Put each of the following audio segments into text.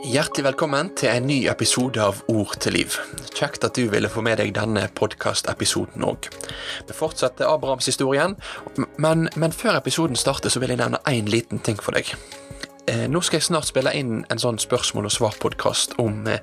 Hjertelig velkommen til en ny episode av Ord til liv. Kjekt at du ville få med deg denne podkastepisoden òg. Vi fortsetter Abrahamshistorien, men, men før episoden starter, så vil jeg nevne én liten ting for deg. Nå skal jeg snart spille inn en sånn spørsmål og svar-podkast om eh,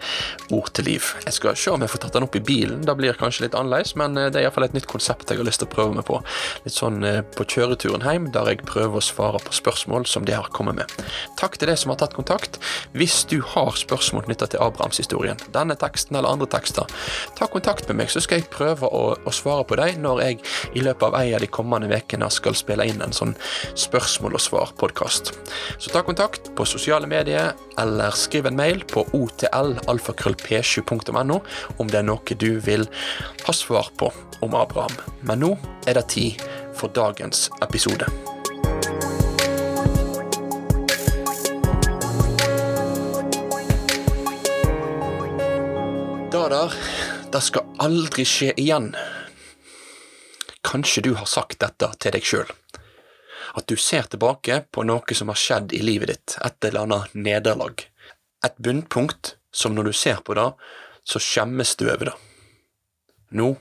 ord til liv. Jeg skal se om jeg får tatt den opp i bilen. Det blir kanskje litt annerledes, men eh, det er iallfall et nytt konsept jeg har lyst til å prøve meg på. Litt sånn eh, på kjøreturen hjem, der jeg prøver å svare på spørsmål som de har kommet med. Takk til deg som har tatt kontakt. Hvis du har spørsmål knytta til Abrahamshistorien, denne teksten eller andre tekster, ta kontakt med meg, så skal jeg prøve å, å svare på dem når jeg i løpet av ei av de kommende ukene skal spille inn en sånn spørsmål og svar-podkast. Så ta kontakt på sosiale medier, eller skriv en mail på otl.alfakrøllp7.no om det er noe du vil ha svar på om Abraham. Men nå er det tid for dagens episode. Det der, det skal aldri skje igjen. Kanskje du har sagt dette til deg sjøl at du ser tilbake på noe som har skjedd i livet ditt, et eller annet nederlag. Et bunnpunkt som når du ser på det, så skjemmes du over det. Nå,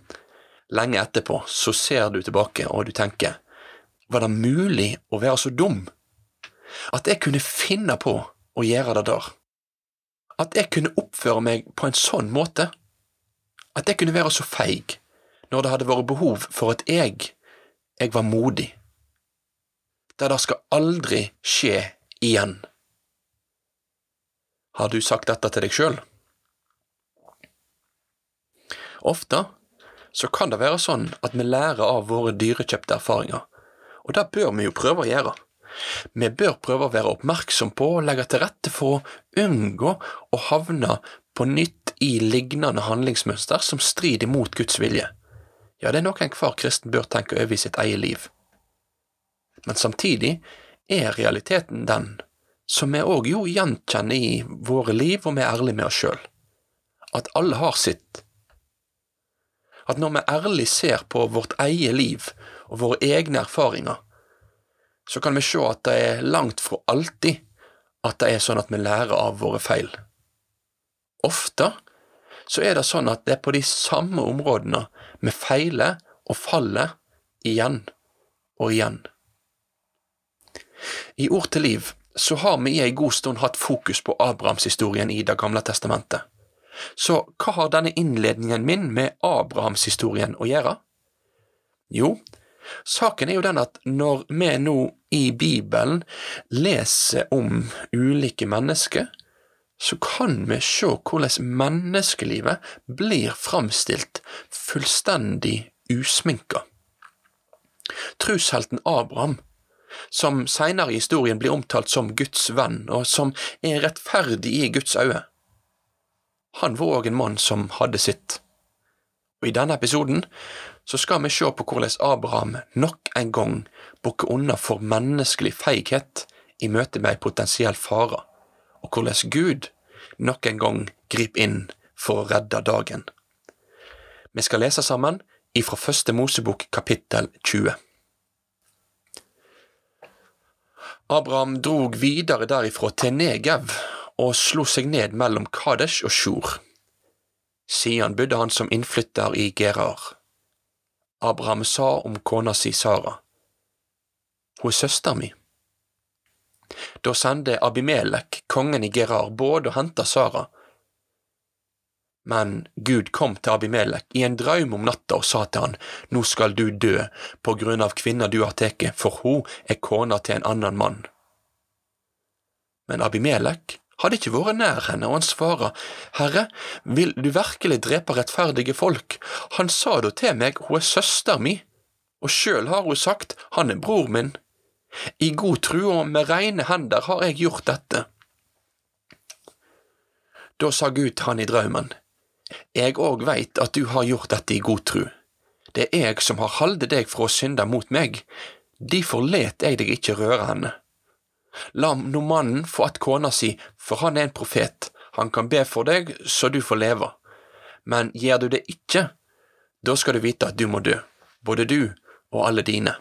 lenge etterpå, så ser du tilbake og du tenker, var det mulig å være så dum? At jeg kunne finne på å gjøre det der? At jeg kunne oppføre meg på en sånn måte? At jeg kunne være så feig når det hadde vært behov for at jeg, jeg var modig? Der det skal aldri skje igjen. Har du sagt dette til deg sjøl? Ofte så kan det være sånn at vi lærer av våre dyrekjøpte erfaringer, og det bør vi jo prøve å gjøre. Vi bør prøve å være oppmerksom på og legge til rette for å unngå å havne på nytt i lignende handlingsmønster som strider mot Guds vilje. Ja, det er noe enhver kristen bør tenke over i sitt eget liv men samtidig er realiteten den, som vi òg jo gjenkjenner i våre liv, og vi er ærlige med oss sjøl, at alle har sitt. At når vi ærlig ser på vårt eget liv og våre egne erfaringer, så kan vi se at det er langt fra alltid at det er sånn at vi lærer av våre feil. Ofte så er det sånn at det er på de samme områdene vi feiler og faller igjen og igjen. I Ord til liv så har vi i ei god stund hatt fokus på Abrahamshistorien i Det gamle testamentet. Så hva har denne innledningen min med Abrahamshistorien å gjøre? Jo, saken er jo den at når vi nå i Bibelen leser om ulike mennesker, så kan vi se hvordan menneskelivet blir framstilt fullstendig usminka. Trushelten Abraham som seinere i historien blir omtalt som Guds venn, og som er rettferdig i Guds øye. Han var òg en mann som hadde sitt. Og I denne episoden så skal vi se på hvordan Abraham nok en gang bukker unna for menneskelig feighet i møte med ei potensiell fare, og hvordan Gud nok en gang griper inn for å redde dagen. Vi skal lese sammen ifra Første Mosebok kapittel 20. Abraham drog videre derifra til Negev og slo seg ned mellom Kadesh og Sjur. Siden bodde han som innflytter i Gerar. Abraham sa om kona si Sara, Hun er søsteren mi. Da sendte Abimelek, kongen i Gerar, både og henta Sara. Men Gud kom til Abimelek i en drøm om natta og sa til han, Nå skal du dø på grunn av kvinna du har tatt, for hun er kona til en annen mann. Men Abimelek hadde ikke vært nær henne, og han svarer, Herre, vil du virkelig drepe rettferdige folk? Han sa da til meg, hun er søster mi, og sjøl har hun sagt, han er bror min. I god tru og med reine hender har jeg gjort dette. Da sa Gud til han i drømmen, Jeg òg veit at du har gjort dette i god tru. Det er jeg som har halde deg fra å synde mot meg, derfor let jeg deg ikke røre henne. La nå mannen få att kona si, for han er en profet, han kan be for deg så du får leve. Men gjør du det ikke, da skal du vite at du må dø, både du og alle dine.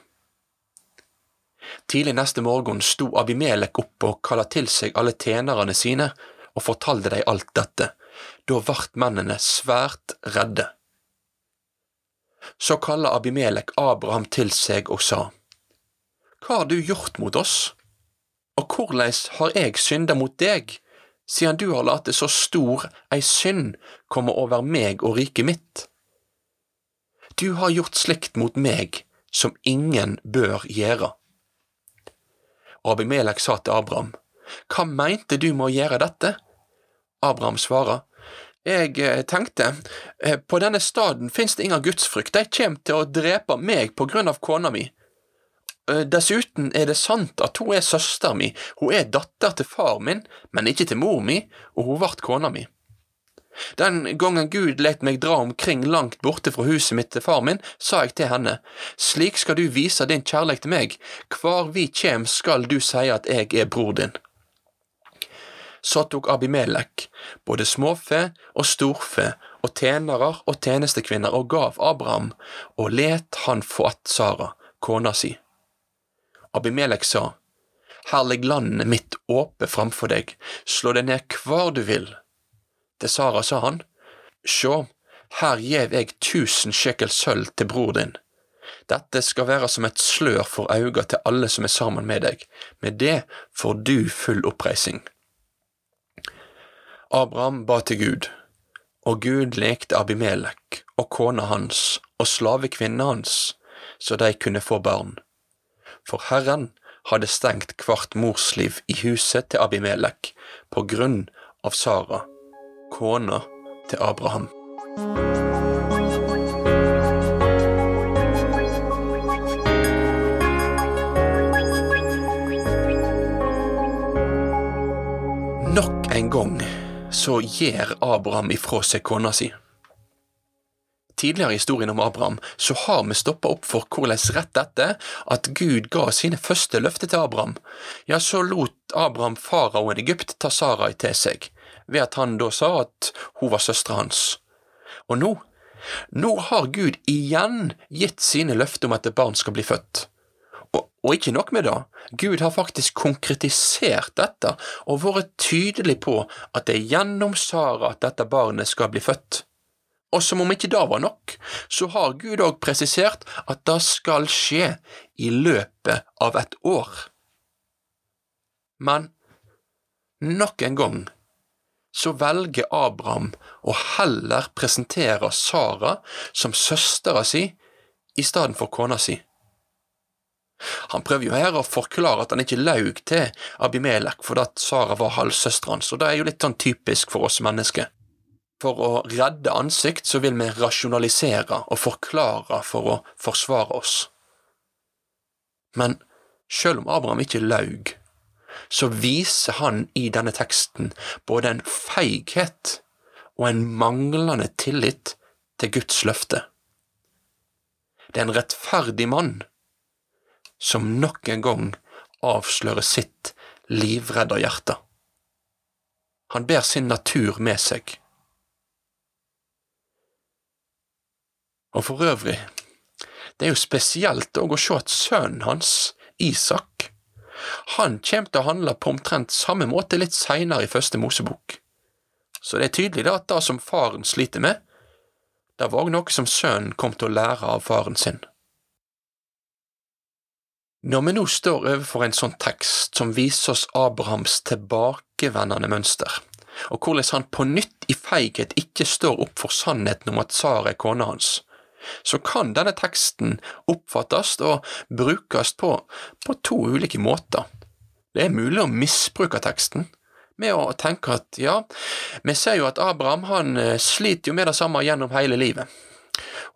Tidlig neste morgen sto Abimelek opp og kalla til seg alle tjenerne sine og fortalte dem alt dette. Da vart mennene svært redde. Så kalla Abimelek Abraham til seg og sa, Hva har du gjort mot oss? Og korleis har eg synda mot deg, siden du har late så stor ei synd komme over meg og riket mitt? Du har gjort slikt mot meg som ingen bør gjøre. Abimelek sa til Abraham, Hva meinte du med å gjøre dette? Abraham svarer, Jeg eh, tenkte, eh, på denne staden fins det ingen gudsfrykt, de kommer til å drepe meg på grunn av kona mi. Eh, dessuten er det sant at hun er søster mi, hun er datter til far min, men ikke til mor mi, og hun vart kona mi. Den gangen Gud let meg dra omkring langt borte fra huset mitt til far min, sa jeg til henne, slik skal du vise din kjærlighet til meg, hvar vi kjem skal du si at jeg er bror din så tok Abimelek både småfe og storfe og tjenere og tjenestekvinner og gav Abraham, og let han få att Sara, kona si. Abimelek sa, Her ligger landet mitt åpe framfor deg, slå det ned hvar du vil. Til Sara sa han, Sjå, her gjev jeg tusen sjekel sølv til bror din. Dette skal være som et slør for auga til alle som er sammen med deg, med det får du full oppreising. Abraham ba til Gud, og Gud lekte Abimelek og kona hans og slavekvinnen hans, så de kunne få barn. For Herren hadde stengt hvert morsliv i huset til Abimelek på grunn av Sara, kona til Abraham. Nok en gang så gir Abraham ifra seg kona si. Tidligere i historien om Abraham så har vi stoppa opp for hvordan rett etter at Gud ga sine første løfter til Abraham, ja, så lot Abraham faraoen Egypt ta Sarai til seg, ved at han da sa at hun var søstera hans. Og nå, nå har Gud igjen gitt sine løfter om at et barn skal bli født. Og, ikke nok med det, Gud har faktisk konkretisert dette og vært tydelig på at det er gjennom Sara at dette barnet skal bli født. Og som om ikke det var nok, så har Gud òg presisert at det skal skje i løpet av et år. Men nok en gang så velger Abraham å heller presentere Sara som søstera si i stedet for kona si. Han prøver jo her å forklare at han ikke laug til Abimelek fordi at Sara var halvsøsteren hans, og det er jo litt sånn typisk for oss mennesker. For å redde ansikt så vil vi rasjonalisere og forklare for å forsvare oss. Men selv om Abraham ikke laug, så viser han i denne teksten både en feighet og en manglende tillit til Guds løfte. Det er en rettferdig mann som nok en gang avslører sitt livredda hjerte. Han ber sin natur med seg. Og for øvrig, det er jo spesielt å se at sønnen hans, Isak, han kommer til å handle på omtrent samme måte litt seinere i første Mosebok. Så det er tydelig da at det som faren sliter med, det var òg noe som sønnen kom til å lære av faren sin. Når vi nå står overfor en sånn tekst som viser oss Abrahams tilbakevendende mønster, og hvordan han på nytt i feighet ikke står opp for sannheten om at Sara er kona hans, så kan denne teksten oppfattes og brukes på, på to ulike måter. Det er mulig å misbruke teksten med å tenke at ja, vi ser jo at Abraham han eh, sliter jo med det samme gjennom hele livet.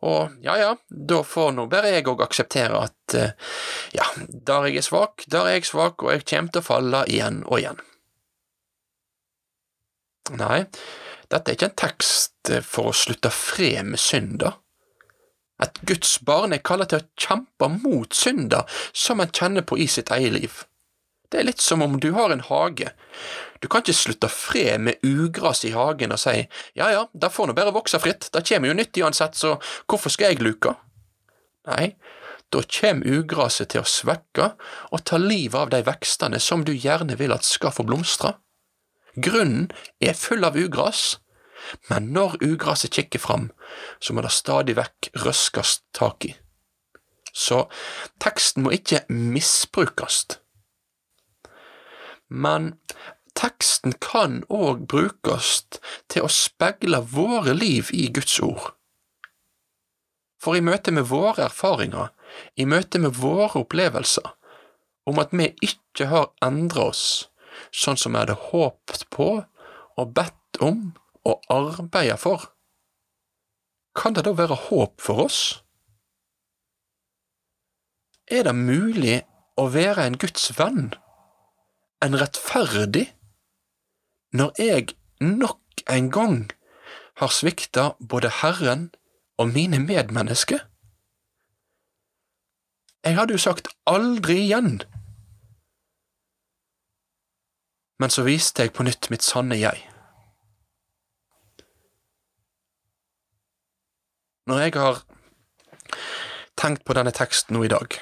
Og ja ja, da får nå bare jeg òg akseptere at eh, ja, der jeg er svak, der er jeg svak, og jeg kommer til å falle igjen og igjen. Nei, dette er ikke en tekst eh, for å slutte fred med synder. Et Guds barn er kalt til å kjempe mot synder som en kjenner på i sitt eget liv. Det er litt som om du har en hage. Du kan ikke slutte fred med ugras i hagen og si ja ja, det får nå bare vokse fritt, det kommer jo nytt uansett, så hvorfor skal jeg luke? Nei, da kommer ugraset til å svekke og ta livet av de vekstene som du gjerne vil at skal få blomstre. Grunnen er full av ugras, men når ugraset kikker fram, så må det stadig vekk røskes tak i. Så teksten må ikke misbrukes. Men teksten kan òg brukes til å speile våre liv i Guds ord. For i møte med våre erfaringer, i møte med våre opplevelser, om at vi ikke har endret oss sånn som vi hadde håpet på og bedt om og arbeidet for, kan det da være håp for oss? Er det mulig å være en Guds venn, en rettferdig, når jeg nok en gang har svikta både Herren og mine medmennesker? Jeg hadde jo sagt aldri igjen. Men så viste jeg på nytt mitt sanne jeg. Når jeg har tenkt på denne teksten nå i dag,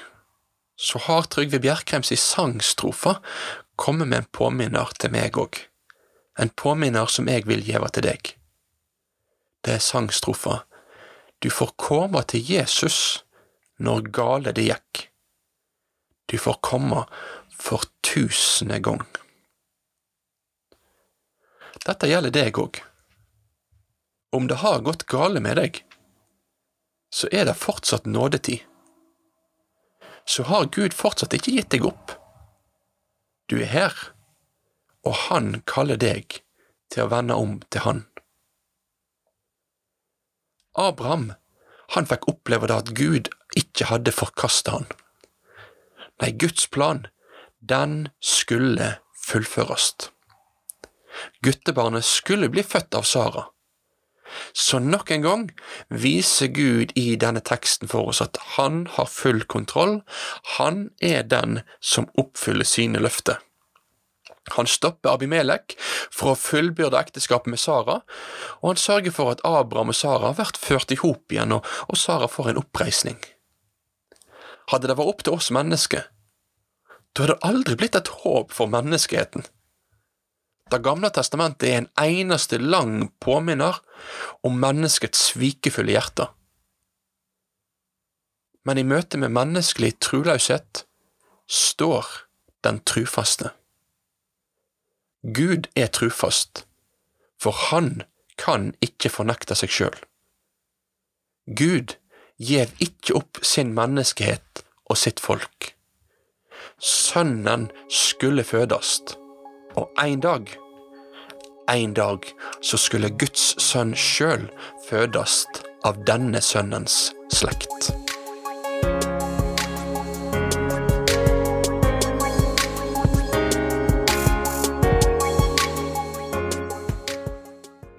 så har Trygve Bjerkreims i sangstrofa kommet med en påminner til meg òg, en påminner som jeg vil gjeve til deg. Det er sangstrofa Du får komme til Jesus når gale det gikk. Du får komme for tusende gang. Dette gjelder deg òg. Om det har gått gale med deg, så er det fortsatt nådetid. Så har Gud fortsatt ikke gitt deg opp. Du er her, og Han kaller deg til å vende om til Han. Abraham, han fikk oppleve det at Gud ikke hadde forkasta han. Nei, Guds plan, den skulle fullføres. Guttebarnet skulle bli født av Sara, så nok en gang viser Gud i denne teksten for oss at han har full kontroll, han er den som oppfyller sine løfter. Han stopper Abimelek for å fullbyrde ekteskapet med Sara, og han sørger for at Abraham og Sara har vært ført i hop igjen, og Sara får en oppreisning. Hadde det vært opp til oss mennesker, da hadde det aldri blitt et håp for menneskeheten. Det gamle testamentet er en eneste lang påminner om menneskets svikefulle hjerte. Men i møte med menneskelig troløshet står den trufaste. Gud er trufast, for han kan ikke fornekte seg sjøl. Gud gjev ikke opp sin menneskehet og sitt folk. Sønnen skulle fødast og en dag, en dag, så skulle Guds sønn sjøl fødes av denne sønnens slekt.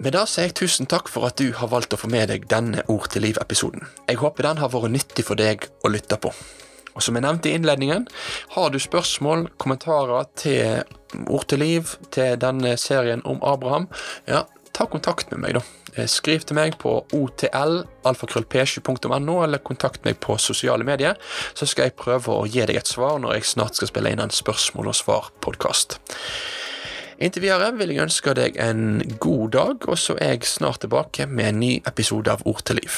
Med det sier jeg tusen takk for at du har valgt å få med deg denne Ord til liv-episoden. Jeg håper den har vært nyttig for deg å lytte på. Og som jeg nevnte i innledningen, har du spørsmål, kommentarer til Ord til liv, til denne serien om Abraham, ja, ta kontakt med meg, da. Eh, skriv til meg på otl.alfakrøllp7.no, eller kontakt meg på sosiale medier, så skal jeg prøve å gi deg et svar når jeg snart skal spille inn en spørsmål og svar-podkast. Inntil videre vil jeg ønske deg en god dag, og så er jeg snart tilbake med en ny episode av Ord til liv.